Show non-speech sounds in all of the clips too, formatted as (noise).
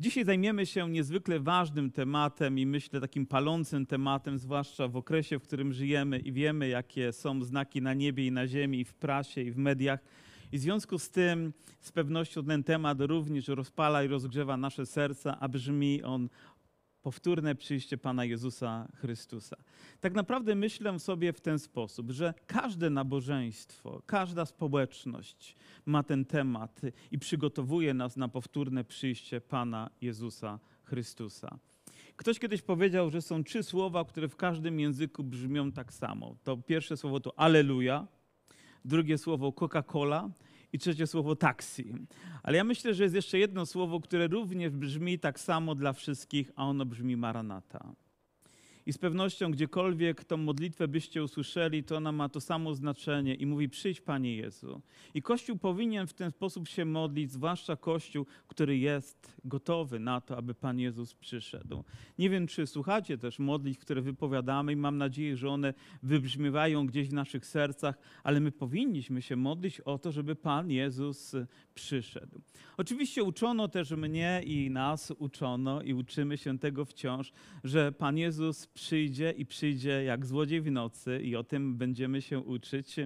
Dzisiaj zajmiemy się niezwykle ważnym tematem i myślę takim palącym tematem, zwłaszcza w okresie, w którym żyjemy i wiemy, jakie są znaki na niebie i na ziemi, i w prasie, i w mediach. I w związku z tym, z pewnością ten temat również rozpala i rozgrzewa nasze serca, a brzmi on powtórne przyjście Pana Jezusa Chrystusa. Tak naprawdę myślę sobie w ten sposób, że każde nabożeństwo, każda społeczność ma ten temat i przygotowuje nas na powtórne przyjście Pana Jezusa Chrystusa. Ktoś kiedyś powiedział, że są trzy słowa, które w każdym języku brzmią tak samo. To pierwsze słowo to Alleluja, drugie słowo Coca-Cola i trzecie słowo taksi. Ale ja myślę, że jest jeszcze jedno słowo, które również brzmi tak samo dla wszystkich, a ono brzmi Maranata. I z pewnością, gdziekolwiek tą modlitwę byście usłyszeli, to ona ma to samo znaczenie i mówi: Przyjdź, Panie Jezu. I Kościół powinien w ten sposób się modlić, zwłaszcza Kościół, który jest gotowy na to, aby Pan Jezus przyszedł. Nie wiem, czy słuchacie też modlitw, które wypowiadamy, i mam nadzieję, że one wybrzmiewają gdzieś w naszych sercach, ale my powinniśmy się modlić o to, żeby Pan Jezus przyszedł. Oczywiście uczono też mnie i nas uczono i uczymy się tego wciąż, że Pan Jezus przyjdzie i przyjdzie jak złodziej w nocy i o tym będziemy się uczyć.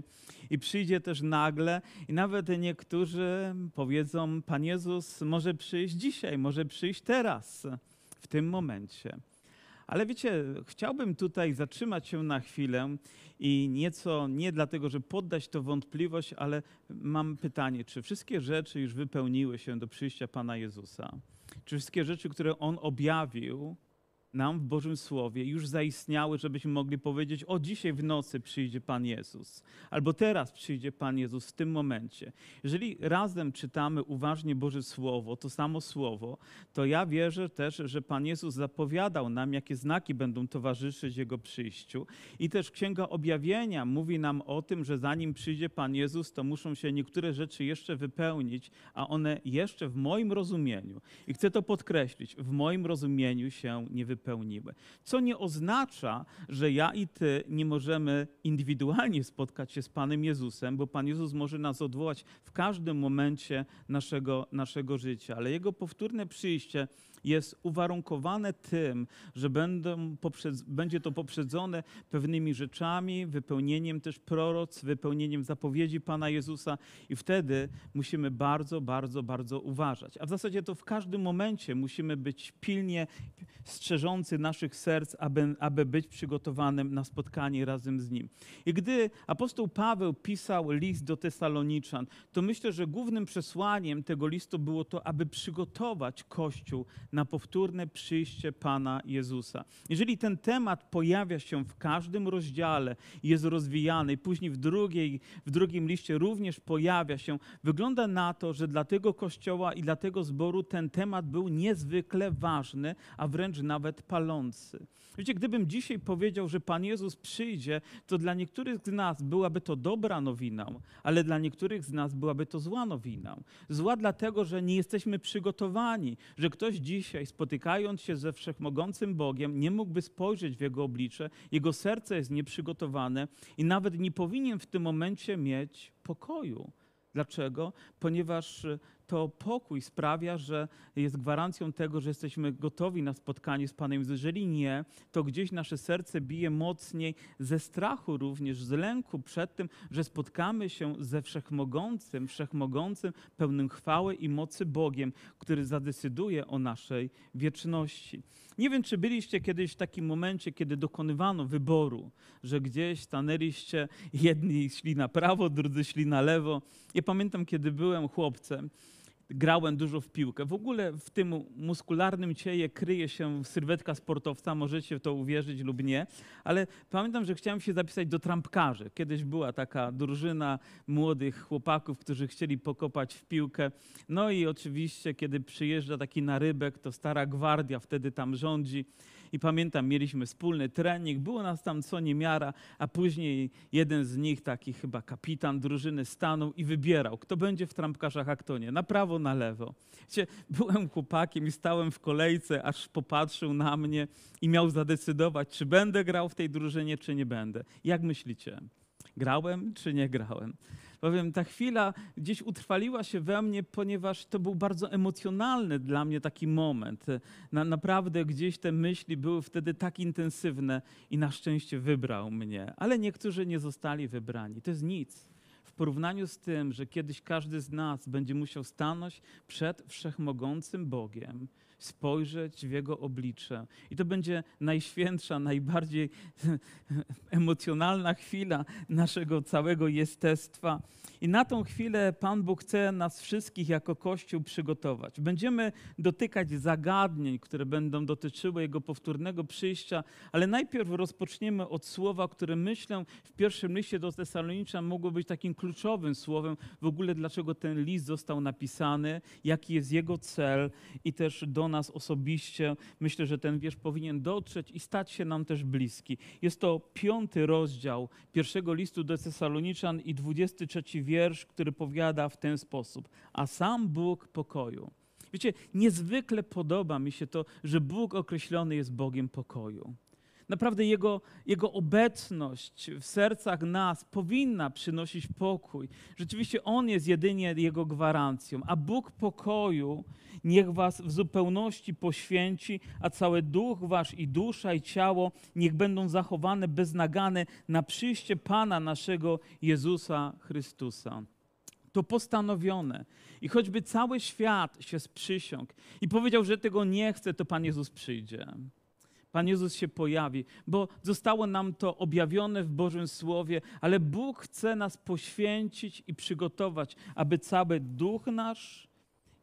I przyjdzie też nagle i nawet niektórzy powiedzą, Pan Jezus może przyjść dzisiaj, może przyjść teraz, w tym momencie. Ale wiecie, chciałbym tutaj zatrzymać się na chwilę i nieco nie dlatego, że poddać to wątpliwość, ale mam pytanie, czy wszystkie rzeczy już wypełniły się do przyjścia Pana Jezusa? Czy wszystkie rzeczy, które On objawił, nam w Bożym Słowie już zaistniały, żebyśmy mogli powiedzieć: O, dzisiaj w nocy przyjdzie Pan Jezus, albo teraz przyjdzie Pan Jezus w tym momencie. Jeżeli razem czytamy uważnie Boże Słowo, to samo Słowo, to ja wierzę też, że Pan Jezus zapowiadał nam, jakie znaki będą towarzyszyć Jego przyjściu. I też Księga Objawienia mówi nam o tym, że zanim przyjdzie Pan Jezus, to muszą się niektóre rzeczy jeszcze wypełnić, a one jeszcze w moim rozumieniu, i chcę to podkreślić, w moim rozumieniu się nie wypełniły Co nie oznacza, że ja i ty nie możemy indywidualnie spotkać się z Panem Jezusem, bo Pan Jezus może nas odwołać w każdym momencie naszego, naszego życia, ale Jego powtórne przyjście jest uwarunkowane tym, że będą poprzez, będzie to poprzedzone pewnymi rzeczami, wypełnieniem też proroc, wypełnieniem zapowiedzi Pana Jezusa i wtedy musimy bardzo, bardzo, bardzo uważać. A w zasadzie to w każdym momencie musimy być pilnie strzeżący naszych serc, aby, aby być przygotowanym na spotkanie razem z Nim. I gdy apostoł Paweł pisał list do Tesaloniczan, to myślę, że głównym przesłaniem tego listu było to, aby przygotować Kościół na powtórne przyjście Pana Jezusa. Jeżeli ten temat pojawia się w każdym rozdziale, jest rozwijany i później w, drugiej, w drugim liście również pojawia się, wygląda na to, że dla tego Kościoła i dla tego zboru ten temat był niezwykle ważny, a wręcz nawet palący. Wiecie, gdybym dzisiaj powiedział, że Pan Jezus przyjdzie, to dla niektórych z nas byłaby to dobra nowina, ale dla niektórych z nas byłaby to zła nowina. Zła dlatego, że nie jesteśmy przygotowani, że ktoś dzisiaj spotykając się ze wszechmogącym Bogiem nie mógłby spojrzeć w Jego oblicze, jego serce jest nieprzygotowane i nawet nie powinien w tym momencie mieć pokoju. Dlaczego? Ponieważ to pokój sprawia, że jest gwarancją tego, że jesteśmy gotowi na spotkanie z Panem. Jeżeli nie, to gdzieś nasze serce bije mocniej ze strachu również, z lęku przed tym, że spotkamy się ze wszechmogącym, wszechmogącym, pełnym chwały i mocy Bogiem, który zadecyduje o naszej wieczności. Nie wiem, czy byliście kiedyś w takim momencie, kiedy dokonywano wyboru, że gdzieś stanęliście, jedni szli na prawo, drudzy szli na lewo. Ja pamiętam, kiedy byłem chłopcem, grałem dużo w piłkę. W ogóle w tym muskularnym ciele kryje się sylwetka sportowca, możecie w to uwierzyć lub nie, ale pamiętam, że chciałem się zapisać do trampkarzy. Kiedyś była taka drużyna młodych chłopaków, którzy chcieli pokopać w piłkę. No i oczywiście, kiedy przyjeżdża taki narybek, to stara gwardia wtedy tam rządzi i pamiętam, mieliśmy wspólny trening, było nas tam co niemiara, a później jeden z nich, taki chyba kapitan drużyny, stanął i wybierał, kto będzie w trampkarzach, a kto nie, na prawo, na lewo. Wiecie, byłem chłopakiem i stałem w kolejce, aż popatrzył na mnie i miał zadecydować, czy będę grał w tej drużynie, czy nie będę. Jak myślicie? Grałem czy nie grałem? Powiem, ta chwila gdzieś utrwaliła się we mnie, ponieważ to był bardzo emocjonalny dla mnie taki moment. Na, naprawdę gdzieś te myśli były wtedy tak intensywne i na szczęście wybrał mnie. Ale niektórzy nie zostali wybrani. To jest nic w porównaniu z tym, że kiedyś każdy z nas będzie musiał stanąć przed wszechmogącym Bogiem, spojrzeć w Jego oblicze. I to będzie najświętsza, najbardziej (laughs) emocjonalna chwila naszego całego jestestwa. I na tą chwilę Pan Bóg chce nas wszystkich jako Kościół przygotować. Będziemy dotykać zagadnień, które będą dotyczyły Jego powtórnego przyjścia, ale najpierw rozpoczniemy od słowa, które myślę w pierwszym liście do Tesaloniczan mogło być takim kluczowym słowem w ogóle, dlaczego ten list został napisany, jaki jest jego cel i też do nas osobiście. Myślę, że ten wiersz powinien dotrzeć i stać się nam też bliski. Jest to piąty rozdział pierwszego listu do Tesaloniczan i 23 wiersz, który powiada w ten sposób. A sam Bóg pokoju. Wiecie, niezwykle podoba mi się to, że Bóg określony jest Bogiem pokoju. Naprawdę Jego, Jego obecność w sercach nas powinna przynosić pokój. Rzeczywiście On jest jedynie Jego gwarancją, a Bóg pokoju niech was w zupełności poświęci, a cały duch wasz i dusza i ciało niech będą zachowane beznagane na przyjście Pana naszego Jezusa Chrystusa to postanowione. I choćby cały świat się sprzysiągł i powiedział, że tego nie chce, to Pan Jezus przyjdzie. Pan Jezus się pojawi, bo zostało nam to objawione w Bożym Słowie, ale Bóg chce nas poświęcić i przygotować, aby cały duch nasz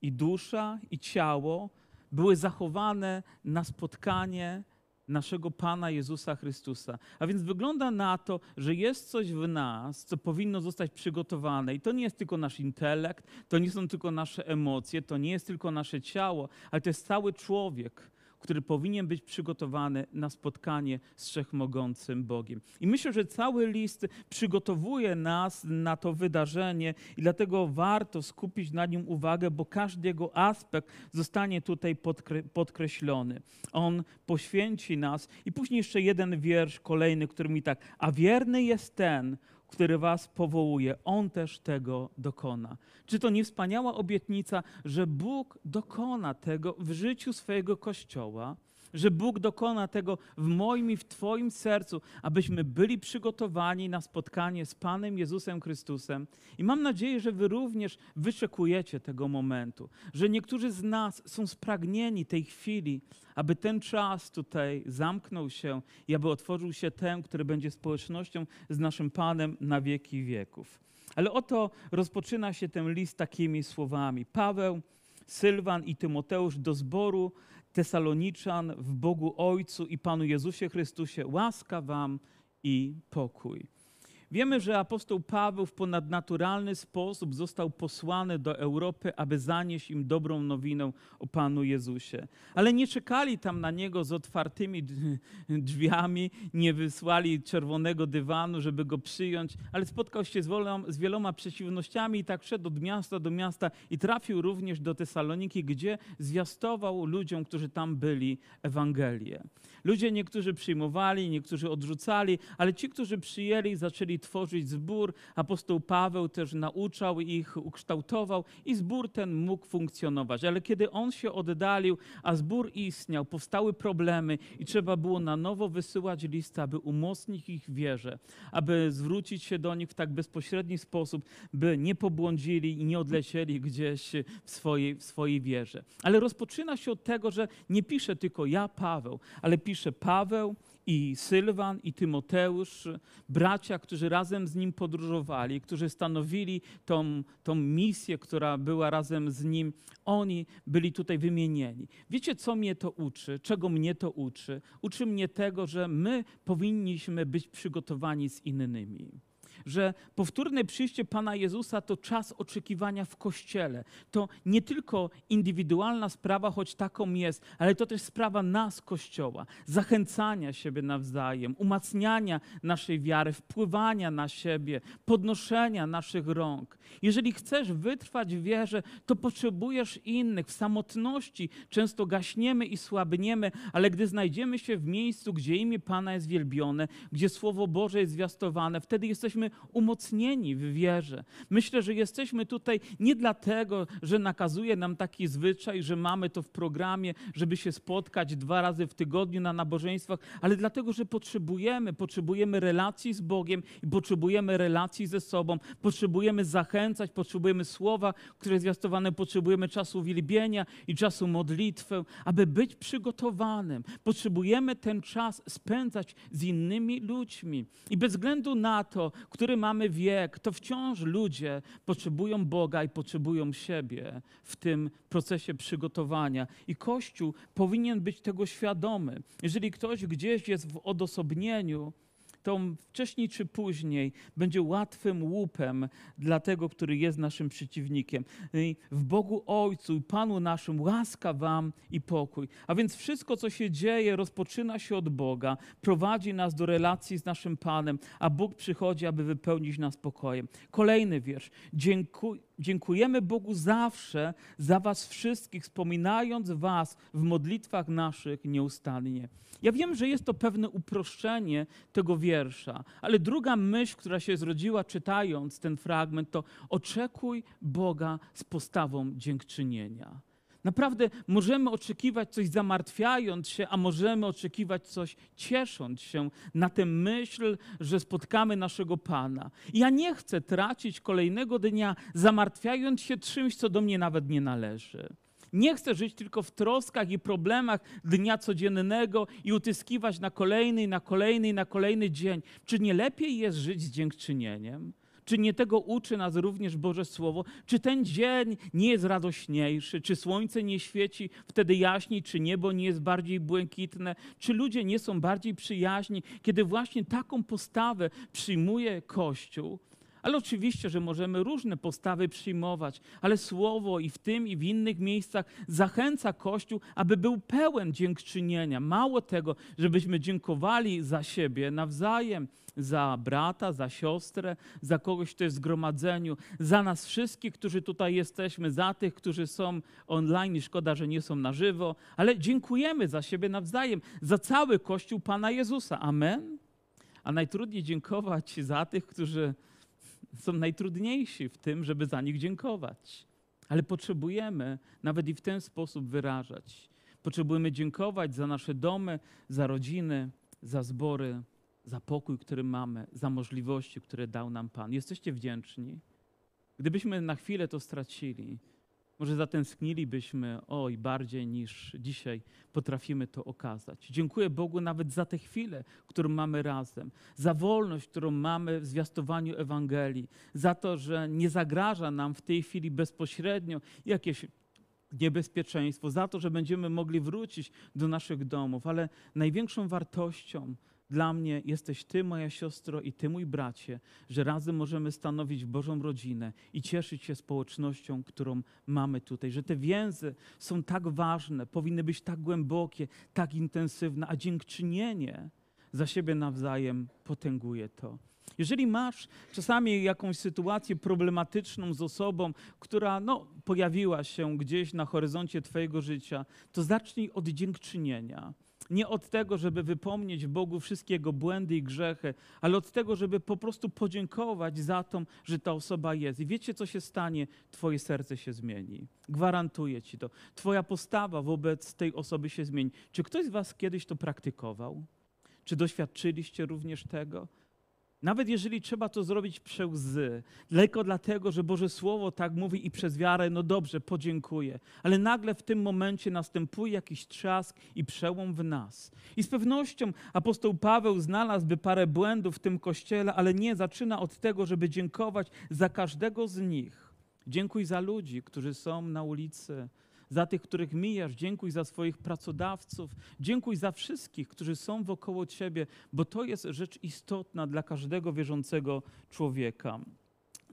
i dusza i ciało były zachowane na spotkanie naszego Pana Jezusa Chrystusa. A więc wygląda na to, że jest coś w nas, co powinno zostać przygotowane. I to nie jest tylko nasz intelekt, to nie są tylko nasze emocje, to nie jest tylko nasze ciało, ale to jest cały człowiek który powinien być przygotowany na spotkanie z wszechmogącym Bogiem. I myślę, że cały list przygotowuje nas na to wydarzenie i dlatego warto skupić na nim uwagę, bo każdy jego aspekt zostanie tutaj podkre podkreślony. On poświęci nas i później jeszcze jeden wiersz kolejny, który mi tak, a wierny jest ten, który was powołuje, on też tego dokona. Czy to nie wspaniała obietnica, że Bóg dokona tego w życiu swojego Kościoła? Że Bóg dokona tego w moim i w Twoim sercu, abyśmy byli przygotowani na spotkanie z Panem Jezusem Chrystusem. I mam nadzieję, że Wy również wyczekujecie tego momentu, że niektórzy z nas są spragnieni tej chwili, aby ten czas tutaj zamknął się i aby otworzył się ten, który będzie społecznością z naszym Panem na wieki wieków. Ale oto rozpoczyna się ten list takimi słowami. Paweł, Sylwan i Tymoteusz do zboru Tesaloniczan w Bogu Ojcu i Panu Jezusie Chrystusie, łaska wam i pokój. Wiemy, że apostoł Paweł w ponadnaturalny sposób został posłany do Europy, aby zanieść im dobrą nowinę o Panu Jezusie. Ale nie czekali tam na niego z otwartymi drzwiami, nie wysłali czerwonego dywanu, żeby go przyjąć, ale spotkał się z, wolą, z wieloma przeciwnościami i tak szedł od miasta do miasta i trafił również do Tesaloniki, gdzie zwiastował ludziom, którzy tam byli, Ewangelię. Ludzie niektórzy przyjmowali, niektórzy odrzucali, ale ci, którzy przyjęli, zaczęli tworzyć zbór. Apostoł Paweł też nauczał ich, ukształtował i zbór ten mógł funkcjonować. Ale kiedy on się oddalił, a zbór istniał, powstały problemy i trzeba było na nowo wysyłać listy, aby umocnić ich wierze, aby zwrócić się do nich w tak bezpośredni sposób, by nie pobłądzili i nie odlecieli gdzieś w swojej, w swojej wierze. Ale rozpoczyna się od tego, że nie pisze tylko ja, Paweł, ale pisze Paweł, i Sylwan, i Tymoteusz, bracia, którzy razem z nim podróżowali, którzy stanowili tą, tą misję, która była razem z nim, oni byli tutaj wymienieni. Wiecie, co mnie to uczy? Czego mnie to uczy? Uczy mnie tego, że my powinniśmy być przygotowani z innymi że powtórne przyjście Pana Jezusa to czas oczekiwania w Kościele. To nie tylko indywidualna sprawa, choć taką jest, ale to też sprawa nas, Kościoła. Zachęcania siebie nawzajem, umacniania naszej wiary, wpływania na siebie, podnoszenia naszych rąk. Jeżeli chcesz wytrwać w wierze, to potrzebujesz innych. W samotności często gaśniemy i słabniemy, ale gdy znajdziemy się w miejscu, gdzie imię Pana jest wielbione, gdzie Słowo Boże jest zwiastowane, wtedy jesteśmy umocnieni w wierze. Myślę, że jesteśmy tutaj nie dlatego, że nakazuje nam taki zwyczaj, że mamy to w programie, żeby się spotkać dwa razy w tygodniu na nabożeństwach, ale dlatego, że potrzebujemy, potrzebujemy relacji z Bogiem i potrzebujemy relacji ze sobą, potrzebujemy zachęcać, potrzebujemy słowa, które zwiastowane, potrzebujemy czasu uwielbienia i czasu modlitwy, aby być przygotowanym. Potrzebujemy ten czas spędzać z innymi ludźmi. I bez względu na to, który mamy wiek, to wciąż ludzie potrzebują Boga i potrzebują siebie w tym procesie przygotowania. I Kościół powinien być tego świadomy. Jeżeli ktoś gdzieś jest w odosobnieniu, to wcześniej czy później będzie łatwym łupem dla tego, który jest naszym przeciwnikiem. W Bogu Ojcu i Panu naszym łaska wam i pokój. A więc wszystko, co się dzieje, rozpoczyna się od Boga, prowadzi nas do relacji z naszym Panem, a Bóg przychodzi, aby wypełnić nas pokojem. Kolejny wiersz. Dziękuj, dziękujemy Bogu zawsze za was wszystkich, wspominając was w modlitwach naszych nieustannie. Ja wiem, że jest to pewne uproszczenie tego wiersza, ale druga myśl, która się zrodziła czytając ten fragment, to oczekuj Boga z postawą dziękczynienia. Naprawdę możemy oczekiwać coś zamartwiając się, a możemy oczekiwać coś ciesząc się na tę myśl, że spotkamy naszego Pana. Ja nie chcę tracić kolejnego dnia zamartwiając się czymś, co do mnie nawet nie należy. Nie chcę żyć tylko w troskach i problemach dnia codziennego i utyskiwać na kolejny, na kolejny, na kolejny dzień. Czy nie lepiej jest żyć z dziękczynieniem? Czy nie tego uczy nas również Boże Słowo? Czy ten dzień nie jest radośniejszy? Czy słońce nie świeci wtedy jaśniej? Czy niebo nie jest bardziej błękitne? Czy ludzie nie są bardziej przyjaźni, kiedy właśnie taką postawę przyjmuje Kościół? Ale oczywiście, że możemy różne postawy przyjmować, ale Słowo i w tym, i w innych miejscach zachęca Kościół, aby był pełen dziękczynienia. Mało tego, żebyśmy dziękowali za siebie nawzajem, za brata, za siostrę, za kogoś, kto jest w zgromadzeniu, za nas wszystkich, którzy tutaj jesteśmy, za tych, którzy są online i szkoda, że nie są na żywo, ale dziękujemy za siebie nawzajem, za cały Kościół Pana Jezusa. Amen. A najtrudniej dziękować za tych, którzy są najtrudniejsi w tym, żeby za nich dziękować. Ale potrzebujemy nawet i w ten sposób wyrażać. Potrzebujemy dziękować za nasze domy, za rodziny, za zbory, za pokój, który mamy, za możliwości, które dał nam Pan. Jesteście wdzięczni? Gdybyśmy na chwilę to stracili, może zatęsknilibyśmy oj bardziej niż dzisiaj potrafimy to okazać. Dziękuję Bogu nawet za tę chwilę, którą mamy razem, za wolność, którą mamy w zwiastowaniu Ewangelii, za to, że nie zagraża nam w tej chwili bezpośrednio jakieś niebezpieczeństwo, za to, że będziemy mogli wrócić do naszych domów, ale największą wartością dla mnie jesteś Ty, moja siostro, i Ty, mój bracie, że razem możemy stanowić Bożą rodzinę i cieszyć się społecznością, którą mamy tutaj. Że te więzy są tak ważne, powinny być tak głębokie, tak intensywne, a dziękczynienie za siebie nawzajem potęguje to. Jeżeli masz czasami jakąś sytuację problematyczną z osobą, która no, pojawiła się gdzieś na horyzoncie Twojego życia, to zacznij od dziękczynienia. Nie od tego, żeby wypomnieć Bogu wszystkie jego błędy i grzechy, ale od tego, żeby po prostu podziękować za to, że ta osoba jest. I wiecie, co się stanie? Twoje serce się zmieni. Gwarantuję ci to. Twoja postawa wobec tej osoby się zmieni. Czy ktoś z Was kiedyś to praktykował? Czy doświadczyliście również tego? Nawet jeżeli trzeba to zrobić przez łzy, tylko dlatego, że Boże Słowo tak mówi i przez wiarę, no dobrze, podziękuję. Ale nagle w tym momencie następuje jakiś trzask i przełom w nas. I z pewnością apostoł Paweł znalazłby parę błędów w tym kościele, ale nie zaczyna od tego, żeby dziękować za każdego z nich. Dziękuj za ludzi, którzy są na ulicy, za tych, których mijasz, dziękuj za swoich pracodawców, dziękuj za wszystkich, którzy są wokoło ciebie, bo to jest rzecz istotna dla każdego wierzącego człowieka.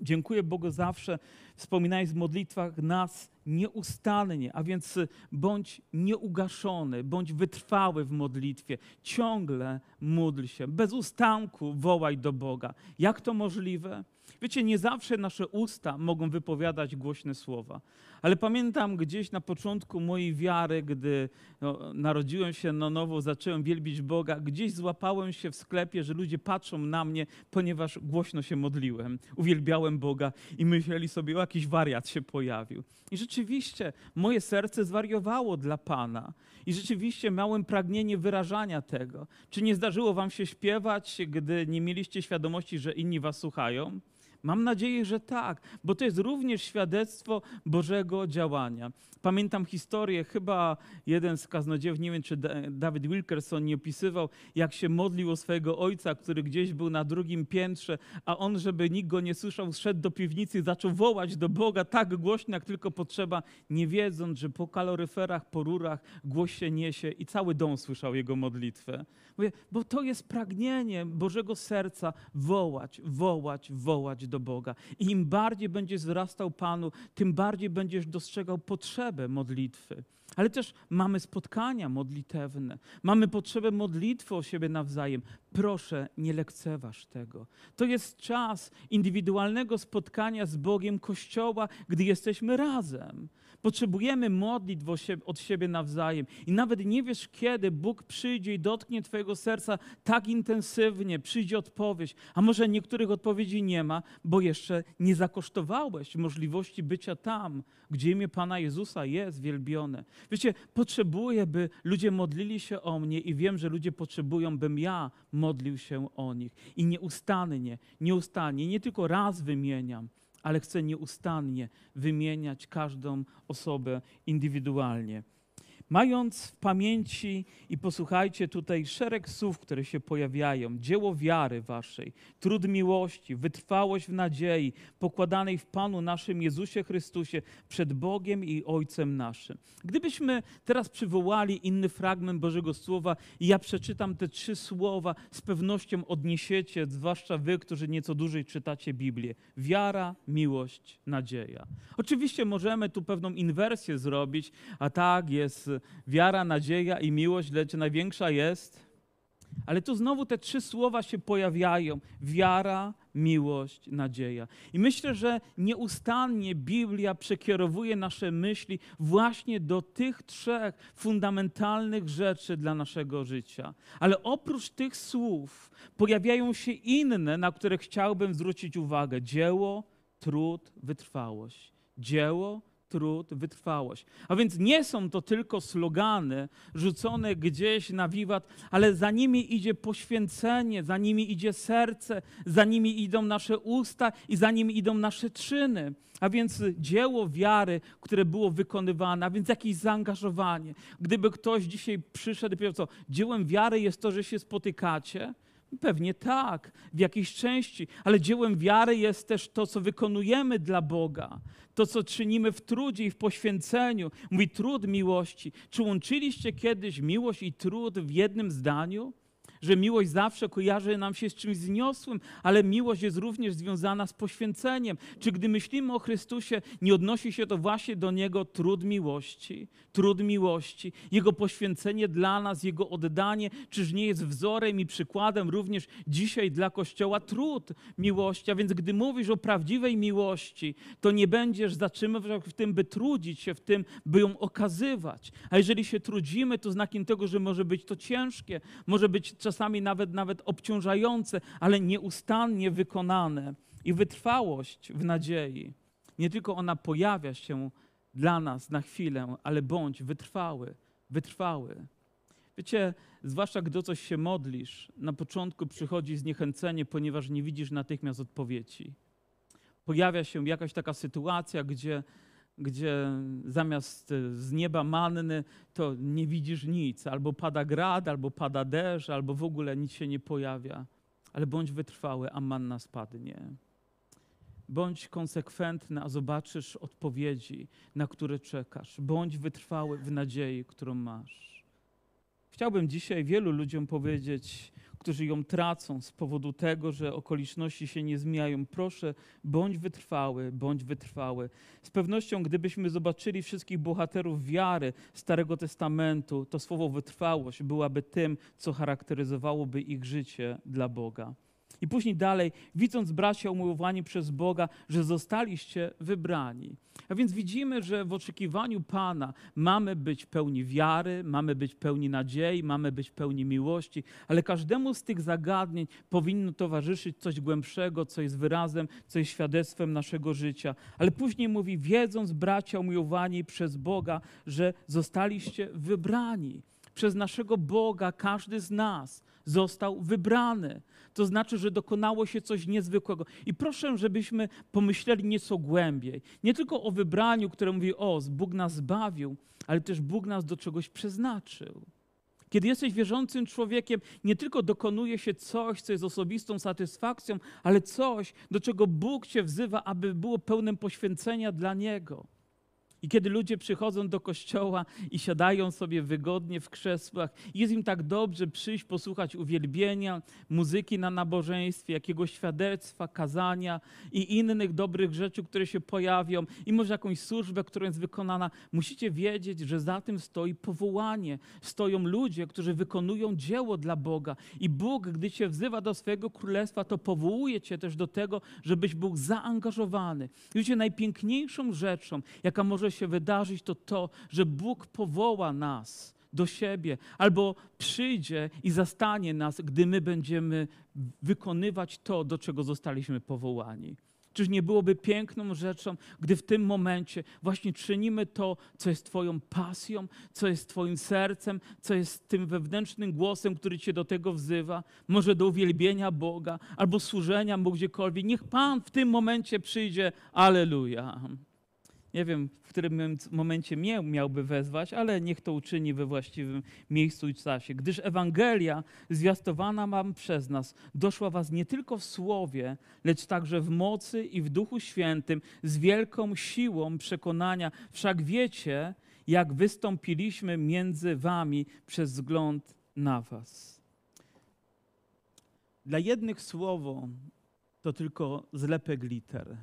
Dziękuję Bogu zawsze, wspominając w modlitwach nas nieustannie, a więc bądź nieugaszony, bądź wytrwały w modlitwie, ciągle módl się, bez ustanku wołaj do Boga. Jak to możliwe? Wiecie, nie zawsze nasze usta mogą wypowiadać głośne słowa, Ale pamiętam gdzieś na początku mojej wiary, gdy no, narodziłem się na nowo, zacząłem wielbić Boga, gdzieś złapałem się w sklepie, że ludzie patrzą na mnie, ponieważ głośno się modliłem, uwielbiałem Boga i myśleli sobie, o jakiś wariat się pojawił. I rzeczywiście moje serce zwariowało dla Pana. I rzeczywiście miałem pragnienie wyrażania tego. Czy nie zdarzyło wam się śpiewać, gdy nie mieliście świadomości, że inni was słuchają? Mam nadzieję, że tak, bo to jest również świadectwo Bożego działania. Pamiętam historię, chyba jeden z kaznodziejów, nie wiem czy David Wilkerson nie opisywał, jak się modlił o swojego ojca, który gdzieś był na drugim piętrze, a on, żeby nikt go nie słyszał, szedł do piwnicy i zaczął wołać do Boga tak głośno, jak tylko potrzeba, nie wiedząc, że po kaloryferach, po rurach głos się niesie i cały dom słyszał jego modlitwę. Mówię, bo to jest pragnienie Bożego serca wołać, wołać, wołać do Boga. I im bardziej będziesz wzrastał Panu, tym bardziej będziesz dostrzegał potrzebę modlitwy. Ale też mamy spotkania modlitewne, mamy potrzebę modlitwy o siebie nawzajem. Proszę, nie lekceważ tego. To jest czas indywidualnego spotkania z Bogiem Kościoła, gdy jesteśmy razem. Potrzebujemy modlitw od siebie nawzajem. I nawet nie wiesz, kiedy Bóg przyjdzie i dotknie Twojego serca tak intensywnie, przyjdzie odpowiedź. A może niektórych odpowiedzi nie ma, bo jeszcze nie zakosztowałeś możliwości bycia tam, gdzie imię Pana Jezusa jest wielbione. Wiecie, potrzebuję, by ludzie modlili się o mnie i wiem, że ludzie potrzebują, bym ja modlił się o nich. I nieustannie, nieustannie, nie tylko raz wymieniam, ale chcę nieustannie wymieniać każdą osobę indywidualnie. Mając w pamięci i posłuchajcie tutaj szereg słów, które się pojawiają, dzieło wiary waszej, trud miłości, wytrwałość w nadziei, pokładanej w Panu naszym Jezusie Chrystusie przed Bogiem i Ojcem naszym. Gdybyśmy teraz przywołali inny fragment Bożego Słowa i ja przeczytam te trzy słowa, z pewnością odniesiecie, zwłaszcza wy, którzy nieco dłużej czytacie Biblię. Wiara, miłość, nadzieja. Oczywiście możemy tu pewną inwersję zrobić, a tak jest wiara, nadzieja i miłość, lecz największa jest. Ale tu znowu te trzy słowa się pojawiają: wiara, miłość, nadzieja. I myślę, że nieustannie Biblia przekierowuje nasze myśli właśnie do tych trzech fundamentalnych rzeczy dla naszego życia. Ale oprócz tych słów pojawiają się inne, na które chciałbym zwrócić uwagę: dzieło, trud, wytrwałość. Dzieło, trud, wytrwałość. A więc nie są to tylko slogany rzucone gdzieś na wiwat, ale za nimi idzie poświęcenie, za nimi idzie serce, za nimi idą nasze usta i za nimi idą nasze czyny. A więc dzieło wiary, które było wykonywane, a więc jakieś zaangażowanie. Gdyby ktoś dzisiaj przyszedł i powiedział, co dziełem wiary jest to, że się spotykacie, Pewnie tak, w jakiejś części, ale dziełem wiary jest też to, co wykonujemy dla Boga, to, co czynimy w trudzie i w poświęceniu. Mówi trud miłości. Czy łączyliście kiedyś miłość i trud w jednym zdaniu? Że miłość zawsze kojarzy nam się z czymś zniosłym, ale miłość jest również związana z poświęceniem. Czy gdy myślimy o Chrystusie, nie odnosi się to właśnie do Niego trud miłości, trud miłości, Jego poświęcenie dla nas, Jego oddanie, czyż nie jest wzorem i przykładem również dzisiaj dla Kościoła trud miłości? A więc gdy mówisz o prawdziwej miłości, to nie będziesz zatrzymywał w tym, by trudzić się w tym, by ją okazywać. A jeżeli się trudzimy, to znakiem tego, że może być to ciężkie, może być czasami nawet, nawet obciążające, ale nieustannie wykonane. I wytrwałość w nadziei. Nie tylko ona pojawia się dla nas na chwilę, ale bądź wytrwały, wytrwały. Wiecie, zwłaszcza gdy o coś się modlisz, na początku przychodzi zniechęcenie, ponieważ nie widzisz natychmiast odpowiedzi. Pojawia się jakaś taka sytuacja, gdzie gdzie zamiast e, z nieba manny, to nie widzisz nic. Albo pada grad, albo pada deszcz, albo w ogóle nic się nie pojawia. Ale bądź wytrwały, a manna spadnie. Bądź konsekwentny, a zobaczysz odpowiedzi, na które czekasz. Bądź wytrwały w nadziei, którą masz. Chciałbym dzisiaj wielu ludziom powiedzieć, którzy ją tracą z powodu tego, że okoliczności się nie zmieniają. Proszę, bądź wytrwały, bądź wytrwały. Z pewnością, gdybyśmy zobaczyli wszystkich bohaterów wiary Starego Testamentu, to słowo wytrwałość byłaby tym, co charakteryzowałoby ich życie dla Boga. I później dalej, widząc bracia umiłowani przez Boga, że zostaliście wybrani. A więc widzimy, że w oczekiwaniu Pana mamy być pełni wiary, mamy być pełni nadziei, mamy być pełni miłości, ale każdemu z tych zagadnień powinno towarzyszyć coś głębszego, co jest wyrazem, co jest świadectwem naszego życia. Ale później mówi, wiedząc bracia umiłowani przez Boga, że zostaliście wybrani. Przez naszego Boga każdy z nas został wybrany. To znaczy, że dokonało się coś niezwykłego. I proszę, żebyśmy pomyśleli nieco głębiej. Nie tylko o wybraniu, które mówi, o, Bóg nas zbawił, ale też Bóg nas do czegoś przeznaczył. Kiedy jesteś wierzącym człowiekiem, nie tylko dokonuje się coś, co jest osobistą satysfakcją, ale coś, do czego Bóg cię wzywa, aby było pełnym poświęcenia dla Niego. I kiedy ludzie przychodzą do kościoła i siadają sobie wygodnie w krzesłach, jest im tak dobrze przyjść, posłuchać uwielbienia, muzyki na nabożeństwie, jakiegoś świadectwa, kazania i innych dobrych rzeczy, które się pojawią, i może jakąś służbę, która jest wykonana, musicie wiedzieć, że za tym stoi powołanie. Stoją ludzie, którzy wykonują dzieło dla Boga. I Bóg, gdy cię wzywa do swojego królestwa, to powołuje cię też do tego, żebyś był zaangażowany. Wiecie, najpiękniejszą rzeczą, jaka może się wydarzyć, to to, że Bóg powoła nas do siebie, albo przyjdzie i zastanie nas, gdy my będziemy wykonywać to, do czego zostaliśmy powołani. Czyż nie byłoby piękną rzeczą, gdy w tym momencie właśnie czynimy to, co jest Twoją pasją, co jest Twoim sercem, co jest tym wewnętrznym głosem, który Cię do tego wzywa, może do uwielbienia Boga albo służenia Mu gdziekolwiek. Niech Pan w tym momencie przyjdzie. Aleluja. Nie wiem, w którym momencie mnie miałby wezwać, ale niech to uczyni we właściwym miejscu i czasie. Gdyż Ewangelia zwiastowana mam przez nas doszła was nie tylko w słowie, lecz także w mocy i w Duchu Świętym z wielką siłą przekonania. Wszak wiecie, jak wystąpiliśmy między wami przez wzgląd na was. Dla jednych słowo to tylko zlepek liter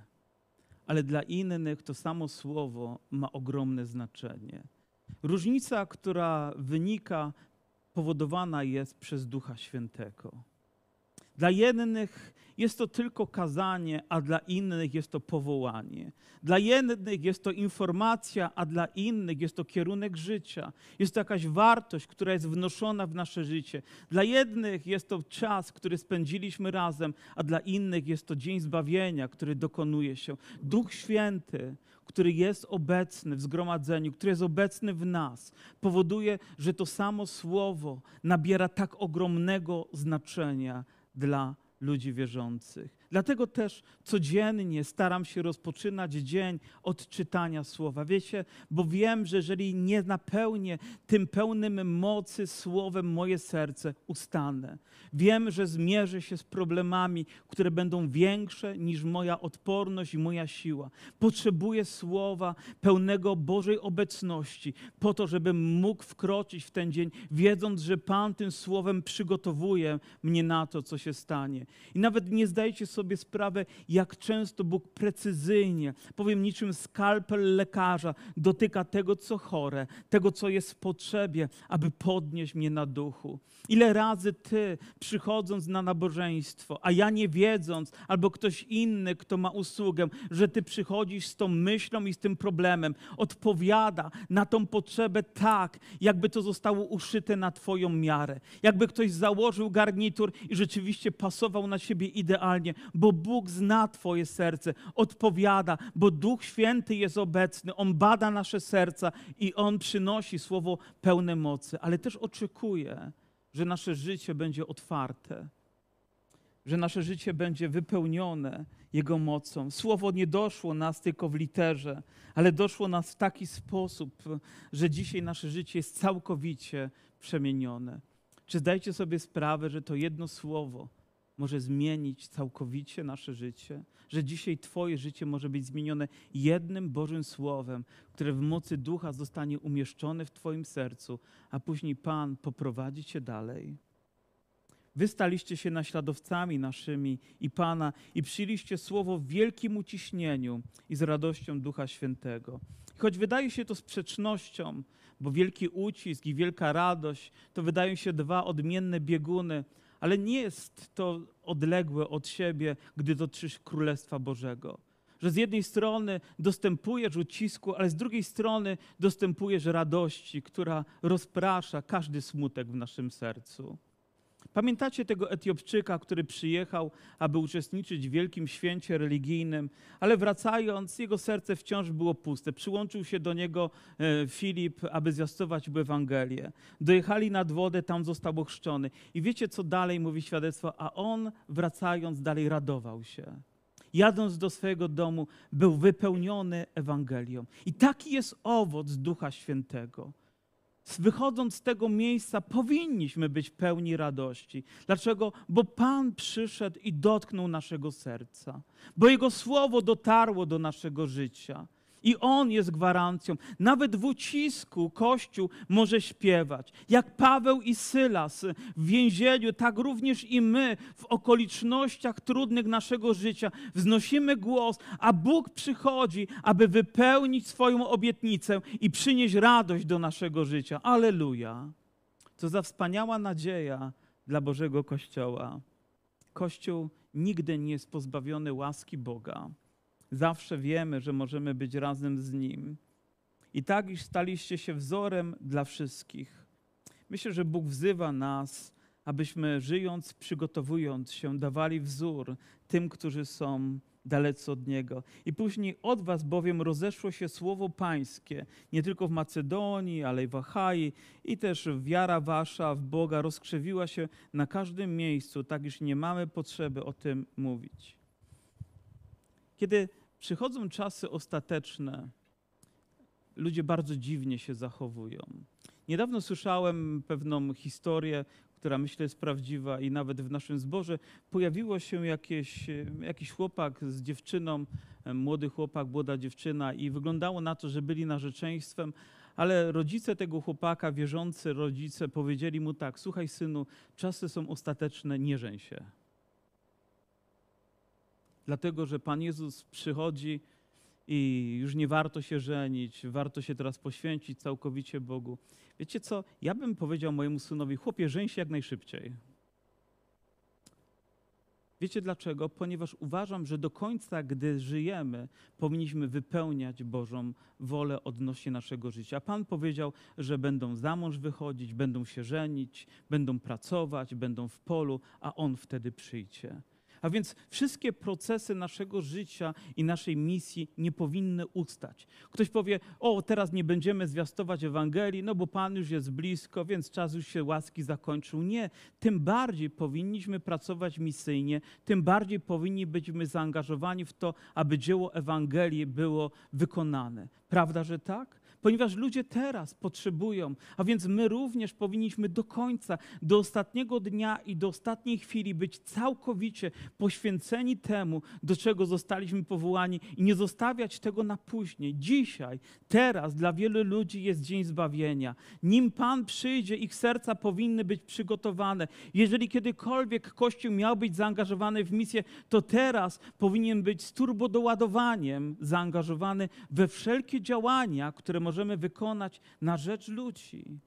ale dla innych to samo słowo ma ogromne znaczenie. Różnica, która wynika, powodowana jest przez Ducha Świętego. Dla jednych jest to tylko kazanie, a dla innych jest to powołanie. Dla jednych jest to informacja, a dla innych jest to kierunek życia. Jest to jakaś wartość, która jest wnoszona w nasze życie. Dla jednych jest to czas, który spędziliśmy razem, a dla innych jest to dzień zbawienia, który dokonuje się. Duch Święty, który jest obecny w zgromadzeniu, który jest obecny w nas, powoduje, że to samo słowo nabiera tak ogromnego znaczenia dla ludzi wierzących. Dlatego też codziennie staram się rozpoczynać dzień od czytania słowa. Wiecie, bo wiem, że jeżeli nie napełnię tym pełnym mocy słowem moje serce, ustanę. Wiem, że zmierzę się z problemami, które będą większe niż moja odporność i moja siła. Potrzebuję słowa pełnego Bożej obecności, po to, żebym mógł wkroczyć w ten dzień, wiedząc, że Pan tym słowem przygotowuje mnie na to, co się stanie. I nawet nie zdajcie sobie sobie sprawę, jak często Bóg precyzyjnie, powiem niczym skalpel lekarza, dotyka tego, co chore, tego, co jest w potrzebie, aby podnieść mnie na duchu. Ile razy Ty, przychodząc na nabożeństwo, a ja nie wiedząc, albo ktoś inny, kto ma usługę, że Ty przychodzisz z tą myślą i z tym problemem, odpowiada na tą potrzebę tak, jakby to zostało uszyte na Twoją miarę. Jakby ktoś założył garnitur i rzeczywiście pasował na siebie idealnie, bo Bóg zna Twoje serce, odpowiada, bo Duch Święty jest obecny, On bada nasze serca i On przynosi słowo pełne mocy, ale też oczekuje, że nasze życie będzie otwarte, że nasze życie będzie wypełnione Jego mocą. Słowo nie doszło nas tylko w literze, ale doszło nas w taki sposób, że dzisiaj nasze życie jest całkowicie przemienione. Czy zdajcie sobie sprawę, że to jedno słowo może zmienić całkowicie nasze życie, że dzisiaj Twoje życie może być zmienione jednym Bożym Słowem, które w mocy ducha zostanie umieszczone w Twoim sercu, a później Pan poprowadzi Cię dalej. Wy staliście się naśladowcami naszymi i Pana i przyjęliście słowo w wielkim uciśnieniu i z radością Ducha Świętego. choć wydaje się to sprzecznością, bo wielki ucisk i wielka radość to wydają się dwa odmienne bieguny, ale nie jest to odległe od siebie, gdy dotyczysz Królestwa Bożego. Że z jednej strony dostępujesz ucisku, ale z drugiej strony dostępujesz radości, która rozprasza każdy smutek w naszym sercu. Pamiętacie tego Etiopczyka, który przyjechał, aby uczestniczyć w wielkim święcie religijnym, ale wracając, jego serce wciąż było puste. Przyłączył się do niego e, Filip, aby zwiastować mu Ewangelię. Dojechali nad wodę, tam został ochrzczony. I wiecie, co dalej mówi świadectwo? A on, wracając, dalej radował się. Jadąc do swojego domu, był wypełniony Ewangelią. I taki jest owoc Ducha Świętego wychodząc z tego miejsca, powinniśmy być pełni radości. Dlaczego? Bo Pan przyszedł i dotknął naszego serca, bo Jego słowo dotarło do naszego życia. I On jest gwarancją. Nawet w ucisku Kościół może śpiewać. Jak Paweł i Sylas w więzieniu, tak również i my w okolicznościach trudnych naszego życia wznosimy głos, a Bóg przychodzi, aby wypełnić swoją obietnicę i przynieść radość do naszego życia. Aleluja. Co za wspaniała nadzieja dla Bożego Kościoła. Kościół nigdy nie jest pozbawiony łaski Boga. Zawsze wiemy, że możemy być razem z Nim. I tak, iż staliście się wzorem dla wszystkich. Myślę, że Bóg wzywa nas, abyśmy żyjąc, przygotowując się, dawali wzór tym, którzy są dalece od Niego. I później od was bowiem rozeszło się słowo pańskie, nie tylko w Macedonii, ale i w Achai, i też wiara wasza w Boga rozkrzewiła się na każdym miejscu, tak iż nie mamy potrzeby o tym mówić. Kiedy przychodzą czasy ostateczne, ludzie bardzo dziwnie się zachowują. Niedawno słyszałem pewną historię, która myślę jest prawdziwa i nawet w naszym zborze pojawiło się jakieś, jakiś chłopak z dziewczyną, młody chłopak, młoda dziewczyna i wyglądało na to, że byli narzeczeństwem, ale rodzice tego chłopaka, wierzący rodzice powiedzieli mu tak, słuchaj synu, czasy są ostateczne, nie żeń się dlatego że Pan Jezus przychodzi i już nie warto się żenić, warto się teraz poświęcić całkowicie Bogu. Wiecie co? Ja bym powiedział mojemu synowi, chłopie, żeń się jak najszybciej. Wiecie dlaczego? Ponieważ uważam, że do końca, gdy żyjemy, powinniśmy wypełniać Bożą wolę odnośnie naszego życia. Pan powiedział, że będą za mąż wychodzić, będą się żenić, będą pracować, będą w polu, a On wtedy przyjdzie. A więc wszystkie procesy naszego życia i naszej misji nie powinny ustać. Ktoś powie: O, teraz nie będziemy zwiastować Ewangelii, no bo Pan już jest blisko, więc czas już się łaski zakończył. Nie, tym bardziej powinniśmy pracować misyjnie, tym bardziej powinni być zaangażowani w to, aby dzieło Ewangelii było wykonane. Prawda, że tak? Ponieważ ludzie teraz potrzebują, a więc my również powinniśmy do końca, do ostatniego dnia i do ostatniej chwili być całkowicie poświęceni temu, do czego zostaliśmy powołani i nie zostawiać tego na później. Dzisiaj, teraz dla wielu ludzi jest dzień zbawienia. Nim Pan przyjdzie, ich serca powinny być przygotowane. Jeżeli kiedykolwiek Kościół miał być zaangażowany w misję, to teraz powinien być z turbodoładowaniem zaangażowany we wszelkie działania, które może możemy wykonać na rzecz ludzi.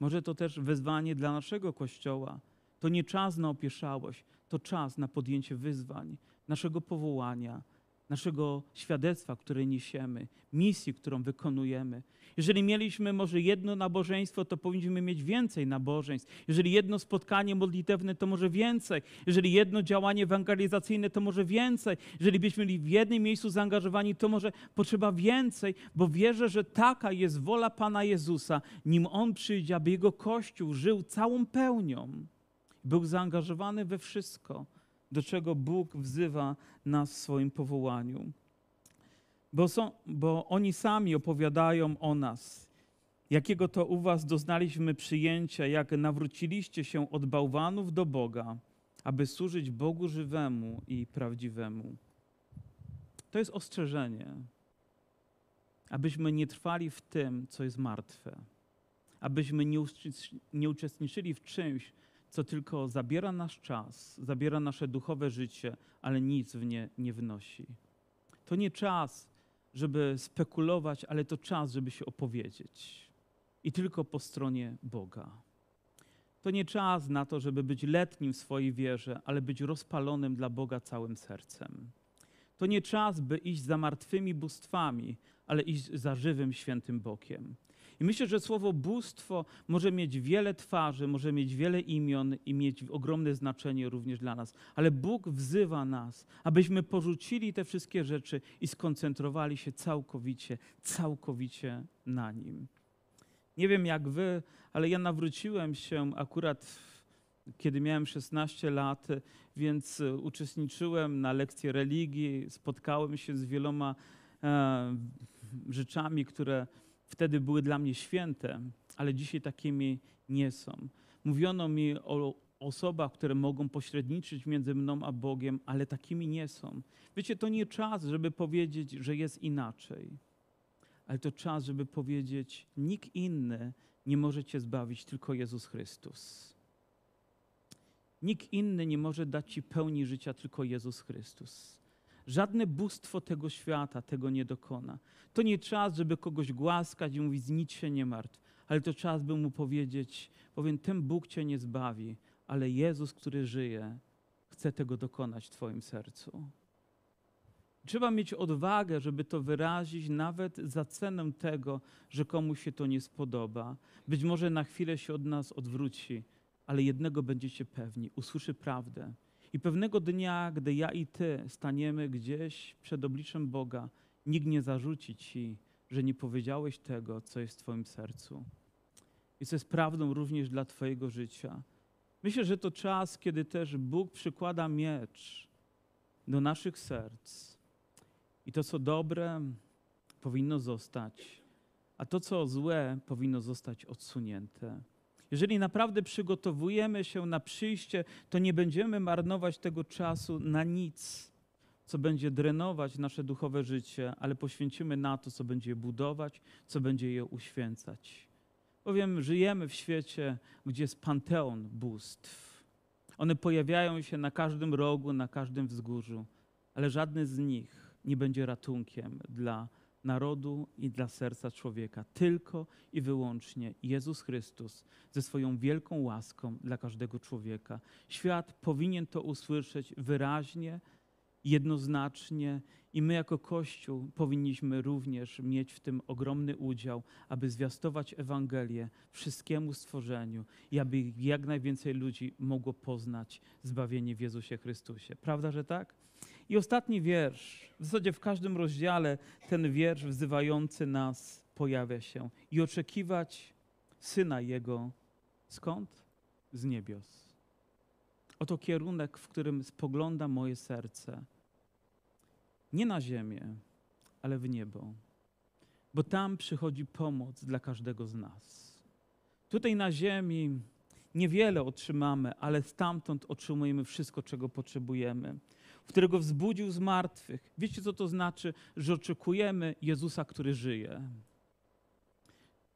Może to też wezwanie dla naszego Kościoła. To nie czas na opieszałość, to czas na podjęcie wyzwań, naszego powołania, naszego świadectwa, które niesiemy, misji, którą wykonujemy. Jeżeli mieliśmy może jedno nabożeństwo, to powinniśmy mieć więcej nabożeństw. Jeżeli jedno spotkanie modlitewne, to może więcej. Jeżeli jedno działanie ewangelizacyjne, to może więcej. Jeżeli byśmy byli w jednym miejscu zaangażowani, to może potrzeba więcej, bo wierzę, że taka jest wola Pana Jezusa, nim On przyjdzie, aby Jego Kościół żył całą pełnią. Był zaangażowany we wszystko, do czego Bóg wzywa nas w swoim powołaniu. Bo, są, bo oni sami opowiadają o nas, jakiego to u was doznaliśmy przyjęcia, jak nawróciliście się od bałwanów do Boga, aby służyć Bogu żywemu i prawdziwemu. To jest ostrzeżenie, abyśmy nie trwali w tym, co jest martwe, abyśmy nie uczestniczyli w czymś, co tylko zabiera nasz czas, zabiera nasze duchowe życie, ale nic w nie nie wnosi. To nie czas żeby spekulować, ale to czas, żeby się opowiedzieć. I tylko po stronie Boga. To nie czas na to, żeby być letnim w swojej wierze, ale być rozpalonym dla Boga całym sercem. To nie czas, by iść za martwymi bóstwami, ale iść za żywym, świętym Bogiem. I myślę, że słowo bóstwo może mieć wiele twarzy, może mieć wiele imion i mieć ogromne znaczenie również dla nas. Ale Bóg wzywa nas, abyśmy porzucili te wszystkie rzeczy i skoncentrowali się całkowicie, całkowicie na Nim. Nie wiem jak wy, ale ja nawróciłem się akurat kiedy miałem 16 lat, więc uczestniczyłem na lekcji religii, spotkałem się z wieloma e, rzeczami, które wtedy były dla mnie święte, ale dzisiaj takimi nie są. Mówiono mi o osobach, które mogą pośredniczyć między mną a Bogiem, ale takimi nie są. Wiecie, to nie czas, żeby powiedzieć, że jest inaczej, ale to czas, żeby powiedzieć, nikt inny nie może cię zbawić, tylko Jezus Chrystus. Nikt inny nie może dać ci pełni życia, tylko Jezus Chrystus. Żadne bóstwo tego świata tego nie dokona. To nie czas, żeby kogoś głaskać i mówić, nic się nie martw, ale to czas, by mu powiedzieć, powiem, ten Bóg cię nie zbawi, ale Jezus, który żyje, chce tego dokonać w twoim sercu. Trzeba mieć odwagę, żeby to wyrazić, nawet za cenę tego, że komuś się to nie spodoba. Być może na chwilę się od nas odwróci, ale jednego będziecie pewni, usłyszy prawdę. I pewnego dnia, gdy ja i ty staniemy gdzieś przed obliczem Boga, nikt nie zarzuci ci, że nie powiedziałeś tego, co jest w twoim sercu. I co jest prawdą również dla twojego życia. Myślę, że to czas, kiedy też Bóg przykłada miecz do naszych serc. I to, co dobre, powinno zostać, a to, co złe, powinno zostać odsunięte. Jeżeli naprawdę przygotowujemy się na przyjście, to nie będziemy marnować tego czasu na nic, co będzie drenować nasze duchowe życie, ale poświęcimy na to, co będzie je budować, co będzie je uświęcać. Bowiem żyjemy w świecie, gdzie jest panteon bóstw. One pojawiają się na każdym rogu, na każdym wzgórzu, ale żadny z nich nie będzie ratunkiem dla narodu i dla serca człowieka. Tylko i wyłącznie Jezus Chrystus ze swoją wielką łaską dla każdego człowieka. Świat powinien to usłyszeć wyraźnie, jednoznacznie i my jako Kościół powinniśmy również mieć w tym ogromny udział, aby zwiastować Ewangelię wszystkiemu stworzeniu i aby jak najwięcej ludzi mogło poznać zbawienie w Jezusie Chrystusie. Prawda, że tak? I ostatni wiersz. W zasadzie w każdym rozdziale ten wiersz wzywający nas pojawia się. I oczekiwać Syna Jego skąd? Z niebios. Oto kierunek, w którym spogląda moje serce. Nie na ziemię, ale w niebo. Bo tam przychodzi pomoc dla każdego z nas. Tutaj na ziemi niewiele otrzymamy, ale stamtąd otrzymujemy wszystko, czego potrzebujemy którego wzbudził z martwych. Wiecie, co to znaczy? Że oczekujemy Jezusa, który żyje.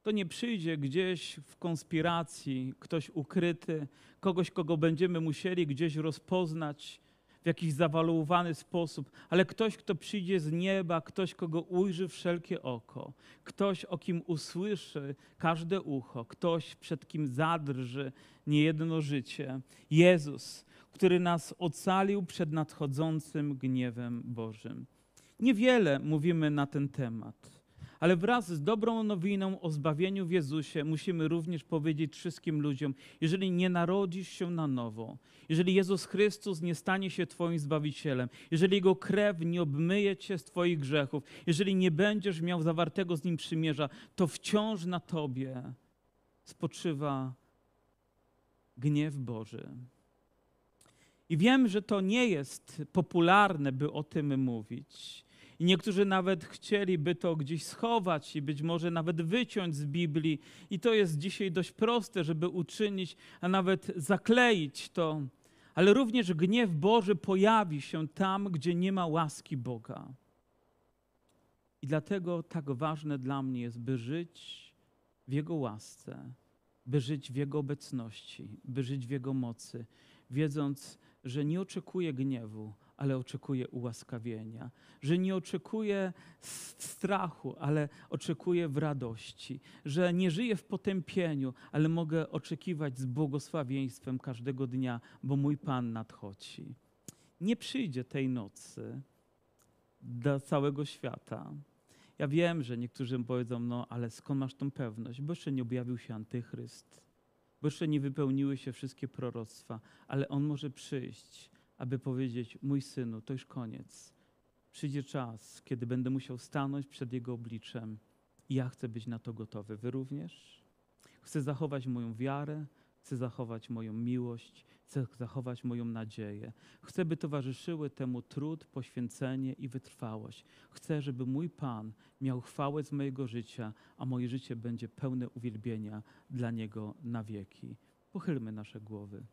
To nie przyjdzie gdzieś w konspiracji ktoś ukryty, kogoś, kogo będziemy musieli gdzieś rozpoznać w jakiś zawaluowany sposób, ale ktoś, kto przyjdzie z nieba, ktoś, kogo ujrzy wszelkie oko, ktoś, o kim usłyszy każde ucho, ktoś, przed kim zadrży niejedno życie. Jezus, który nas ocalił przed nadchodzącym gniewem Bożym. Niewiele mówimy na ten temat, ale wraz z dobrą nowiną o zbawieniu w Jezusie musimy również powiedzieć wszystkim ludziom: jeżeli nie narodzisz się na nowo, jeżeli Jezus Chrystus nie stanie się Twoim zbawicielem, jeżeli Jego krew nie obmyje Cię z Twoich grzechów, jeżeli nie będziesz miał zawartego z Nim przymierza, to wciąż na Tobie spoczywa gniew Boży. I wiem, że to nie jest popularne, by o tym mówić. I niektórzy nawet chcieliby to gdzieś schować i być może nawet wyciąć z Biblii. I to jest dzisiaj dość proste, żeby uczynić, a nawet zakleić to. Ale również gniew Boży pojawi się tam, gdzie nie ma łaski Boga. I dlatego tak ważne dla mnie jest, by żyć w Jego łasce, by żyć w Jego obecności, by żyć w Jego mocy, wiedząc, że nie oczekuję gniewu, ale oczekuję ułaskawienia, że nie oczekuję s- strachu, ale oczekuję w radości, że nie żyję w potępieniu, ale mogę oczekiwać z błogosławieństwem każdego dnia, bo mój Pan nadchodzi. Nie przyjdzie tej nocy do całego świata. Ja wiem, że niektórzy powiedzą, no ale skąd masz tą pewność? Bo jeszcze nie objawił się antychryst, bo jeszcze nie wypełniły się wszystkie proroctwa, ale on może przyjść, aby powiedzieć: Mój synu, to już koniec. Przyjdzie czas, kiedy będę musiał stanąć przed jego obliczem i ja chcę być na to gotowy. Wy również? Chcę zachować moją wiarę, chcę zachować moją miłość, chcę zachować moją nadzieję. Chcę, by towarzyszyły temu trud, poświęcenie i wytrwałość. Chcę, żeby mój Pan miał chwałę z mojego życia, a moje życie będzie pełne uwielbienia dla Niego na wieki. Pochylmy nasze głowy.